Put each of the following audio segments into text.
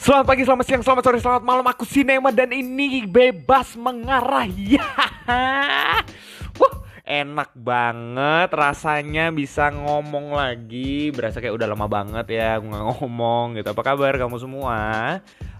Selamat pagi, selamat siang, selamat sore, selamat malam. Aku Sinema dan ini bebas mengarah. Ya. Wah, enak banget rasanya bisa ngomong lagi. Berasa kayak udah lama banget ya ngomong gitu. Apa kabar kamu semua?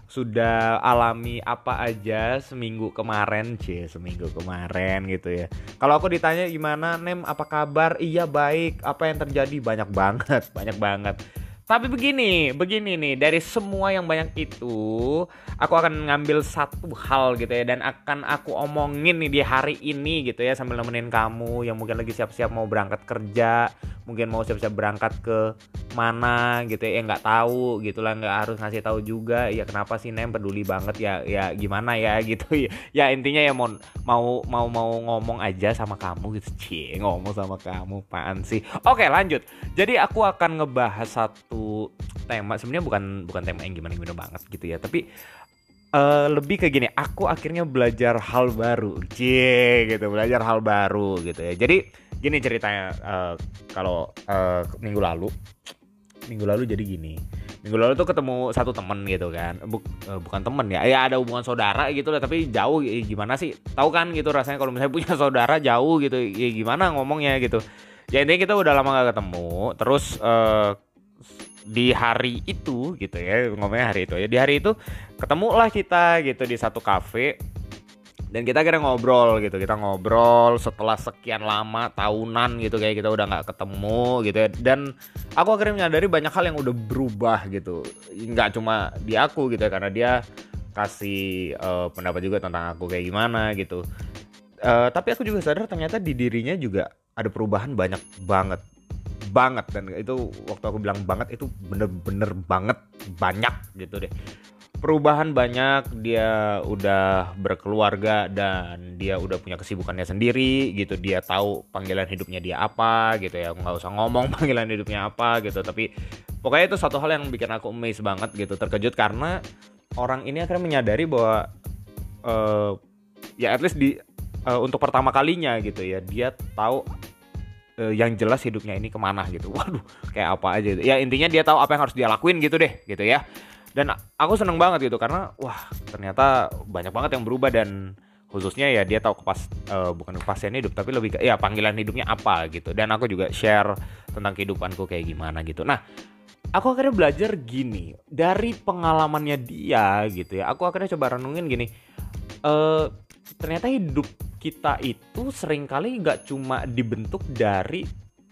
Sudah alami apa aja seminggu kemarin, c seminggu kemarin gitu ya. Kalau aku ditanya gimana, Nem, apa kabar? Iya baik. Apa yang terjadi? Banyak banget, banyak banget tapi begini, begini nih, dari semua yang banyak itu, aku akan ngambil satu hal gitu ya dan akan aku omongin nih di hari ini gitu ya sambil nemenin kamu yang mungkin lagi siap-siap mau berangkat kerja, mungkin mau siap-siap berangkat ke mana gitu ya, nggak tahu gitu lah, nggak harus ngasih tahu juga ya kenapa sih Nem peduli banget ya ya gimana ya gitu ya. Ya intinya ya mau mau mau mau ngomong aja sama kamu gitu, cie ngomong sama kamu, apaan sih? Oke lanjut. Jadi aku akan ngebahas satu tema. Sebenarnya bukan bukan tema yang gimana gimana banget gitu ya. Tapi uh, lebih ke gini aku akhirnya belajar hal baru. Cie gitu. Belajar hal baru gitu ya. Jadi gini ceritanya uh, kalau uh, minggu lalu minggu lalu jadi gini. Minggu lalu tuh ketemu satu temen gitu kan. Buk, uh, bukan temen ya ya ada hubungan saudara gitu lah tapi jauh ya, gimana sih? Tahu kan gitu rasanya kalau misalnya punya saudara jauh gitu ya gimana ngomongnya gitu. Ya intinya kita udah lama gak ketemu terus uh, di hari itu gitu ya ngomongnya hari itu ya di hari itu ketemulah kita gitu di satu kafe dan kita kira ngobrol gitu. Kita ngobrol setelah sekian lama tahunan gitu kayak kita udah nggak ketemu gitu ya. Dan aku akhirnya menyadari banyak hal yang udah berubah gitu. Nggak cuma di aku gitu ya karena dia kasih uh, pendapat juga tentang aku kayak gimana gitu. Uh, tapi aku juga sadar ternyata di dirinya juga ada perubahan banyak banget banget. Dan itu waktu aku bilang banget itu bener-bener banget banyak gitu deh. Perubahan banyak dia udah berkeluarga dan dia udah punya kesibukannya sendiri gitu. Dia tahu panggilan hidupnya dia apa gitu ya. Nggak usah ngomong panggilan hidupnya apa gitu. Tapi pokoknya itu satu hal yang bikin aku amazed banget gitu terkejut. Karena orang ini akhirnya menyadari bahwa uh, ya at least di uh, untuk pertama kalinya gitu ya dia tahu uh, yang jelas hidupnya ini ke mana gitu. Waduh kayak apa aja gitu. ya intinya dia tahu apa yang harus dia lakuin gitu deh gitu ya. Dan aku seneng banget gitu karena wah ternyata banyak banget yang berubah dan khususnya ya dia tahu kepas uh, bukan kepastian hidup tapi lebih ke ya panggilan hidupnya apa gitu. Dan aku juga share tentang kehidupanku kayak gimana gitu. Nah aku akhirnya belajar gini dari pengalamannya dia gitu ya aku akhirnya coba renungin gini uh, ternyata hidup kita itu sering kali nggak cuma dibentuk dari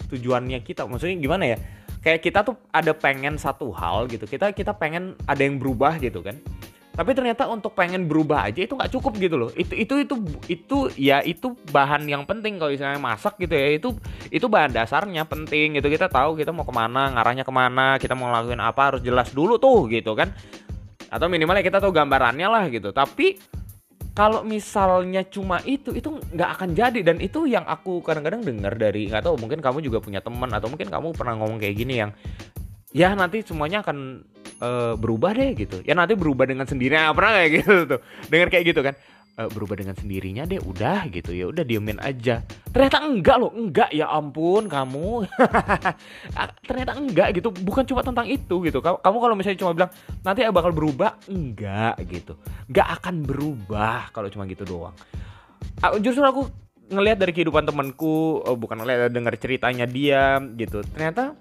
tujuannya kita. Maksudnya gimana ya? Kayak kita tuh ada pengen satu hal gitu. Kita kita pengen ada yang berubah gitu kan. Tapi ternyata untuk pengen berubah aja itu nggak cukup gitu loh. Itu itu itu itu ya itu bahan yang penting kalau misalnya masak gitu ya. Itu itu bahan dasarnya penting gitu. Kita tahu kita mau ke mana ngarahnya ke mana kita mau ngelakuin apa harus jelas dulu tuh gitu kan. Atau minimalnya kita tahu gambarannya lah gitu. Tapi kalau misalnya cuma itu itu nggak akan jadi. Dan itu yang aku kadang-kadang dengar dari nggak tahu mungkin kamu juga punya teman atau mungkin kamu pernah ngomong kayak gini yang ya nanti semuanya akan uh, berubah deh gitu. Ya nanti berubah dengan sendirinya pernah kayak gitu tuh. Dengar kayak gitu kan uh, berubah dengan sendirinya deh udah gitu. Ya udah diemin aja. Ternyata enggak loh enggak. Ya ampun kamu. Ah, ternyata enggak gitu. Bukan cuma tentang itu gitu. Kamu kalau misalnya cuma bilang nanti bakal berubah. Enggak gitu. Enggak akan berubah kalau cuma gitu doang. Justru aku ngelihat dari kehidupan temanku oh, bukan ngelihat dengar ceritanya dia gitu. Ternyata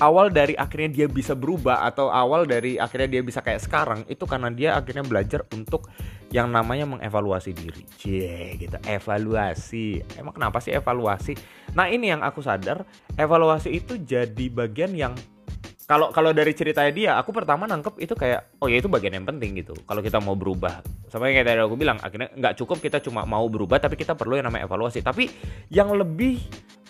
awal dari akhirnya dia bisa berubah atau awal dari akhirnya dia bisa kayak sekarang itu karena dia akhirnya belajar untuk yang namanya mengevaluasi diri. Cie, gitu. Evaluasi. Emang kenapa sih evaluasi? Nah, ini yang aku sadar, evaluasi itu jadi bagian yang kalau kalau dari ceritanya dia, aku pertama nangkep itu kayak oh ya itu bagian yang penting gitu. Kalau kita mau berubah, sama kayak tadi aku bilang, akhirnya nggak cukup kita cuma mau berubah, tapi kita perlu yang namanya evaluasi. Tapi yang lebih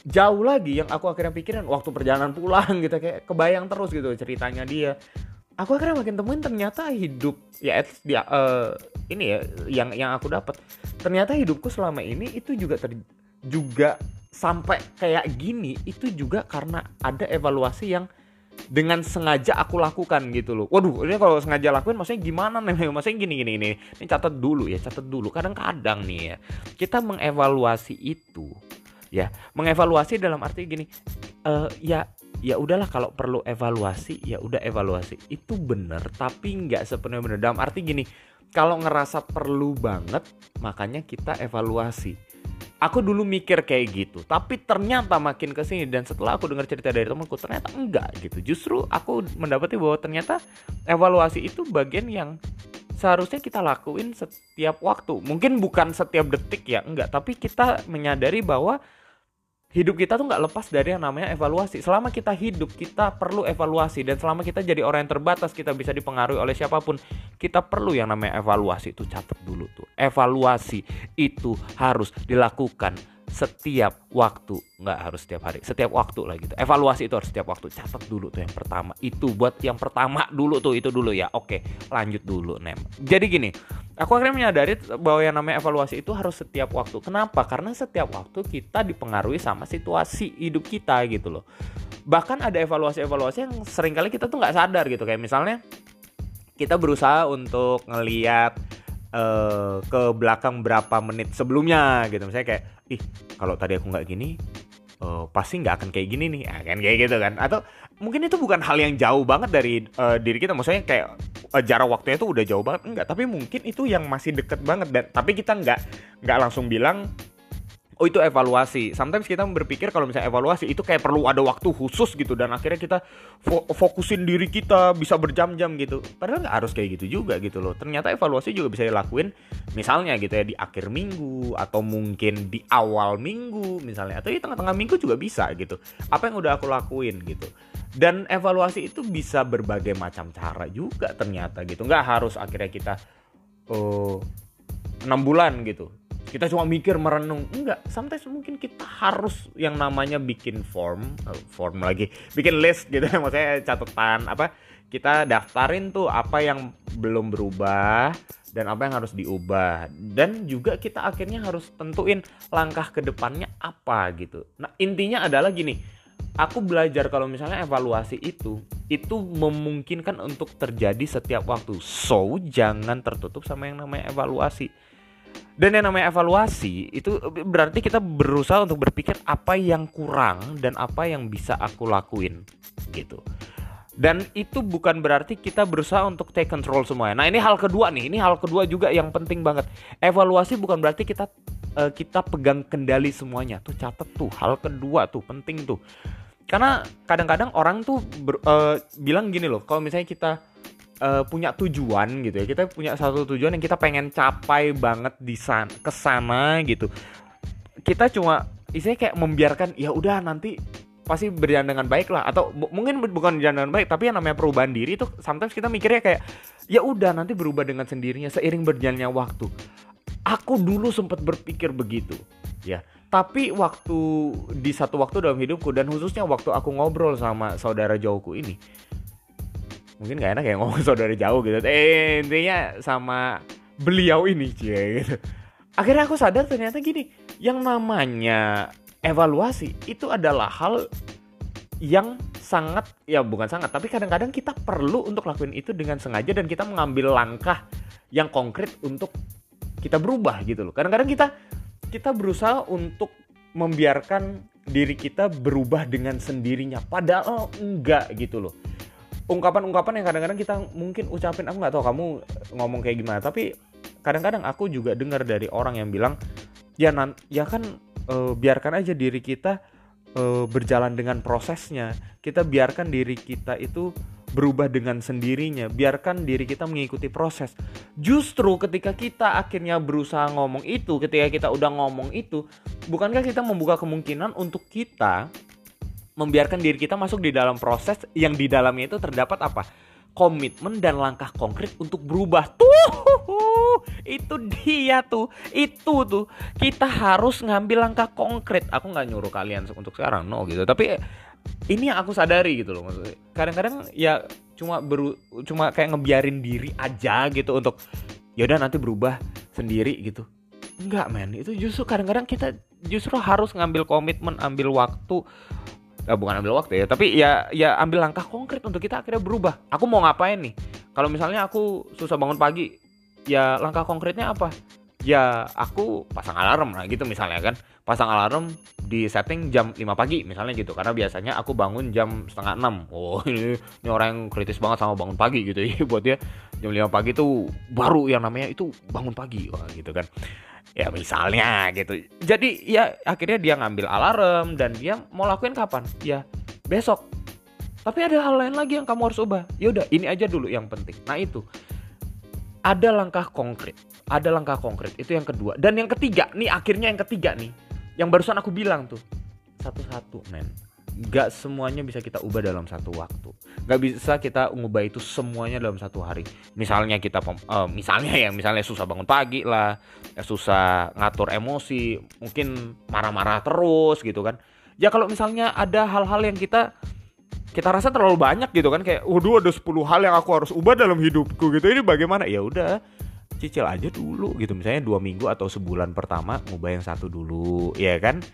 jauh lagi yang aku akhirnya pikirin waktu perjalanan pulang gitu kayak kebayang terus gitu ceritanya dia aku akhirnya makin temuin ternyata hidup ya at least dia uh, ini ya yang yang aku dapat ternyata hidupku selama ini itu juga ter, juga sampai kayak gini itu juga karena ada evaluasi yang dengan sengaja aku lakukan gitu loh. Waduh, ini kalau sengaja lakuin maksudnya gimana nih? Maksudnya gini gini ini. Ini catat dulu ya, catat dulu. Kadang-kadang nih ya, kita mengevaluasi itu ya mengevaluasi dalam arti gini uh, ya ya udahlah kalau perlu evaluasi ya udah evaluasi. Itu bener tapi nggak sepenuhnya bener dalam arti gini kalau ngerasa perlu banget makanya kita evaluasi. Aku dulu mikir kayak gitu tapi ternyata makin ke sini dan setelah aku dengar cerita dari temanku ternyata enggak gitu. Justru aku mendapati bahwa ternyata evaluasi itu bagian yang seharusnya kita lakuin setiap waktu. Mungkin bukan setiap detik ya enggak. Tapi kita menyadari bahwa hidup kita tuh nggak lepas dari yang namanya evaluasi. Selama kita hidup, kita perlu evaluasi dan selama kita jadi orang yang terbatas, kita bisa dipengaruhi oleh siapa pun, kita perlu yang namanya evaluasi. Itu catat dulu tuh. Evaluasi itu harus dilakukan setiap waktu nggak harus setiap hari setiap waktu lah gitu. Evaluasi itu harus setiap waktu. Catat dulu tuh yang pertama. Itu buat yang pertama dulu tuh itu dulu ya. Oke lanjut dulu nem jadi gini aku akhirnya menyadari bahwa yang namanya evaluasi itu harus setiap waktu. Kenapa? Karena setiap waktu kita dipengaruhi sama situasi hidup kita gitu loh. Bahkan ada evaluasi-evaluasi yang sering kali kita tuh nggak sadar gitu. Kayak misalnya kita berusaha untuk ngeliat uh, ke belakang berapa menit sebelumnya gitu. Misalnya kayak ih kalau tadi aku nggak gini uh, pasti nggak akan kayak gini nih. Ya, kan kayak gitu kan. Atau mungkin itu bukan hal yang jauh banget dari uh, diri kita. Maksudnya kayak uh, jarak waktunya itu udah jauh banget. Enggak tapi mungkin itu yang masih deket banget. Dan tapi kita nggak nggak langsung bilang oh itu evaluasi. Sometimes kita berpikir kalau misalnya evaluasi itu kayak perlu ada waktu khusus gitu dan akhirnya kita fo fokusin diri kita bisa berjam-jam gitu. Padahal nggak harus kayak gitu juga gitu loh. Ternyata evaluasi juga bisa dilakuin misalnya gitu ya di akhir minggu atau mungkin di awal minggu misalnya atau di tengah-tengah minggu juga bisa gitu. Apa yang udah aku lakuin gitu. Dan evaluasi itu bisa berbagai macam cara juga ternyata gitu. Nggak harus akhirnya kita oh, enam bulan gitu kita cuma mikir merenung. Enggak sometimes mungkin kita harus yang namanya bikin form uh, form lagi bikin list gitu. Maksudnya catatan apa kita daftarin tuh apa yang belum berubah dan apa yang harus diubah. Dan juga kita akhirnya harus tentuin langkah ke depannya apa gitu. Nah intinya adalah gini aku belajar kalau misalnya evaluasi itu itu memungkinkan untuk terjadi setiap waktu. So jangan tertutup sama yang namanya evaluasi dan yang namanya evaluasi itu berarti kita berusaha untuk berpikir apa yang kurang dan apa yang bisa aku lakuin gitu. Dan itu bukan berarti kita berusaha untuk take control semuanya. Nah, ini hal kedua nih. Ini hal kedua juga yang penting banget. Evaluasi bukan berarti kita uh, kita pegang kendali semuanya. Tuh catat tuh. Hal kedua tuh penting tuh. Karena kadang-kadang orang tuh ber, uh, bilang gini loh, kalau misalnya kita uh, punya tujuan gitu ya. Kita punya satu tujuan yang kita pengen capai banget di sana ke sana gitu. Kita cuma isinya kayak membiarkan ya udah nanti pasti berjalan dengan baik lah. Atau mungkin bukan berjalan dengan baik tapi yang namanya perubahan diri itu sometimes kita mikirnya kayak ya udah nanti berubah dengan sendirinya seiring berjalannya waktu. Aku dulu sempat berpikir begitu ya. Tapi waktu di satu waktu dalam hidupku dan khususnya waktu aku ngobrol sama saudara jauhku ini mungkin gak enak ya ngomong saudara jauh gitu. Eh intinya sama beliau ini cie gitu. Akhirnya aku sadar ternyata gini yang namanya evaluasi itu adalah hal yang sangat ya bukan sangat tapi kadang-kadang kita perlu untuk lakuin itu dengan sengaja dan kita mengambil langkah yang konkret untuk kita berubah gitu loh. Kadang-kadang kita kita berusaha untuk membiarkan diri kita berubah dengan sendirinya padahal enggak gitu loh ungkapan-ungkapan yang kadang-kadang kita mungkin ucapin aku nggak tahu kamu ngomong kayak gimana. Tapi kadang-kadang aku juga dengar dari orang yang bilang ya nan ya kan e, biarkan aja diri kita e, berjalan dengan prosesnya. Kita biarkan diri kita itu berubah dengan sendirinya. Biarkan diri kita mengikuti proses. Justru ketika kita akhirnya berusaha ngomong itu ketika kita udah ngomong itu bukankah kita membuka kemungkinan untuk kita membiarkan diri kita masuk di dalam proses yang di dalamnya itu terdapat apa? Komitmen dan langkah konkret untuk berubah. Tuh, itu dia tuh, itu tuh. Kita harus ngambil langkah konkret. Aku nggak nyuruh kalian untuk sekarang, no gitu. Tapi ini yang aku sadari gitu loh maksudnya. Kadang-kadang ya cuma beru, cuma kayak ngebiarin diri aja gitu untuk ya udah nanti berubah sendiri gitu. Enggak men, itu justru kadang-kadang kita justru harus ngambil komitmen, ambil waktu eh, bukan ambil waktu ya tapi ya ya ambil langkah konkret untuk kita akhirnya berubah. Aku mau ngapain nih? Kalau misalnya aku susah bangun pagi ya langkah konkretnya apa? Ya aku pasang alarm lah gitu misalnya kan. Pasang alarm di setting jam 5 pagi misalnya gitu karena biasanya aku bangun jam setengah 6 oh ini, ini orang yang kritis banget sama bangun pagi gitu ya. Buat dia jam 5 pagi tuh baru yang namanya itu bangun pagi wah gitu kan ya misalnya gitu. Jadi ya akhirnya dia ngambil alarm dan dia mau lakuin kapan? Ya besok. Tapi ada hal lain lagi yang kamu harus ubah. Ya udah ini aja dulu yang penting. Nah itu. Ada langkah konkret. Ada langkah konkret. Itu yang kedua. Dan yang ketiga nih akhirnya yang ketiga nih. Yang barusan aku bilang tuh. Satu-satu men Gak semuanya bisa kita ubah dalam satu waktu. Gak bisa kita ngubah itu semuanya dalam satu hari. Misalnya kita uh, Misalnya ya Misalnya susah bangun pagi lah ya Susah ngatur emosi Mungkin marah-marah terus gitu kan. Ya kalau misalnya ada hal-hal yang kita kita rasa terlalu banyak gitu kan kayak waduh ada 10 hal yang aku harus ubah dalam hidupku gitu. Ini bagaimana? Ya udah cicil aja dulu gitu. Misalnya dua minggu atau sebulan pertama ngubah yang satu dulu ya kan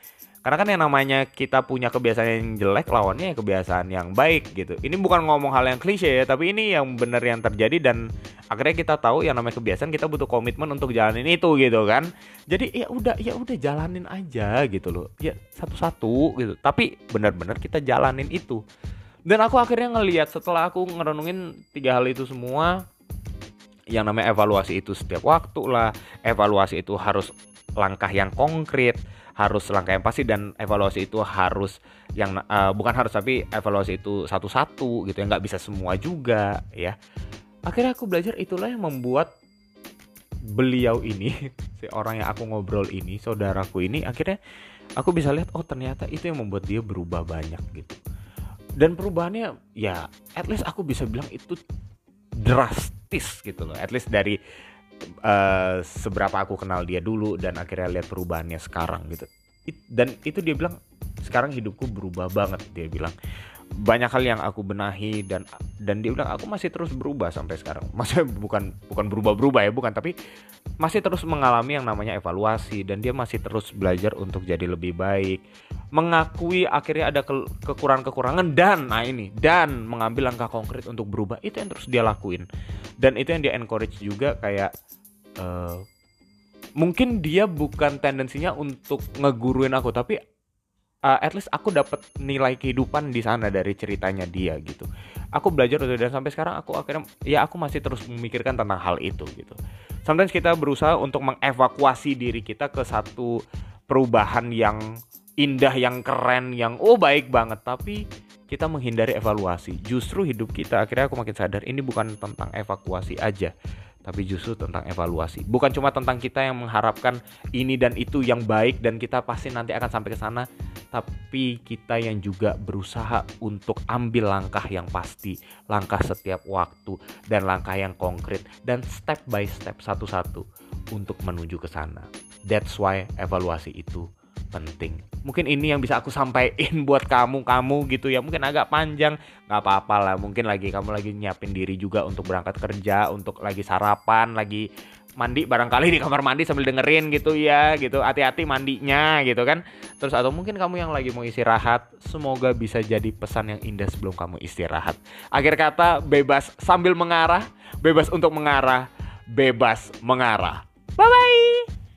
karena kan yang namanya kita punya kebiasaan yang jelek lawannya ya kebiasaan yang baik gitu. Ini bukan ngomong hal yang klise ya tapi ini yang benar yang terjadi dan akhirnya kita tahu yang namanya kebiasaan kita butuh komitmen untuk jalanin itu gitu kan. Jadi ya udah ya udah jalanin aja gitu loh. Ya satu-satu gitu. Tapi benar-benar kita jalanin itu. Dan aku akhirnya ngelihat setelah aku ngerenungin tiga hal itu semua yang namanya evaluasi itu setiap waktu lah evaluasi itu harus langkah yang konkret harus langkah yang pasti dan evaluasi itu harus yang uh, bukan harus tapi evaluasi itu satu-satu gitu ya nggak bisa semua juga ya. Akhirnya aku belajar itulah yang membuat beliau ini si orang yang aku ngobrol ini saudaraku ini akhirnya aku bisa lihat oh ternyata itu yang membuat dia berubah banyak gitu. Dan perubahannya ya at least aku bisa bilang itu drastis gitu loh. At least dari uh, seberapa aku kenal dia dulu dan akhirnya lihat perubahannya sekarang gitu It, dan itu dia bilang sekarang hidupku berubah banget dia bilang. Banyak hal yang aku benahi dan dan dia bilang aku masih terus berubah sampai sekarang. Masih bukan bukan berubah berubah ya bukan tapi masih terus mengalami yang namanya evaluasi dan dia masih terus belajar untuk jadi lebih baik. Mengakui akhirnya ada ke kekurangan-kekurangan dan nah ini dan mengambil langkah konkret untuk berubah itu yang terus dia lakuin. Dan itu yang dia encourage juga kayak uh, mungkin dia bukan tendensinya untuk ngeguruin aku tapi uh, at least aku dapat nilai kehidupan di sana dari ceritanya dia gitu. Aku belajar dan sampai sekarang aku akhirnya ya aku masih terus memikirkan tentang hal itu gitu. Sometimes kita berusaha untuk mengevakuasi diri kita ke satu perubahan yang indah yang keren yang oh baik banget. Tapi kita menghindari evaluasi. Justru hidup kita akhirnya aku makin sadar ini bukan tentang evakuasi aja tapi justru tentang evaluasi. Bukan cuma tentang kita yang mengharapkan ini dan itu yang baik dan kita pasti nanti akan sampai ke sana tapi kita yang juga berusaha untuk ambil langkah yang pasti langkah setiap waktu dan langkah yang konkret dan step by step satu-satu untuk menuju ke sana. That's why evaluasi itu penting. Mungkin ini yang bisa aku sampaikan buat kamu kamu gitu ya. Mungkin agak panjang, nggak apa-apa lah. Mungkin lagi kamu lagi nyiapin diri juga untuk berangkat kerja, untuk lagi sarapan, lagi mandi barangkali di kamar mandi sambil dengerin gitu ya gitu hati-hati mandinya gitu kan terus atau mungkin kamu yang lagi mau istirahat semoga bisa jadi pesan yang indah sebelum kamu istirahat akhir kata bebas sambil mengarah bebas untuk mengarah bebas mengarah bye bye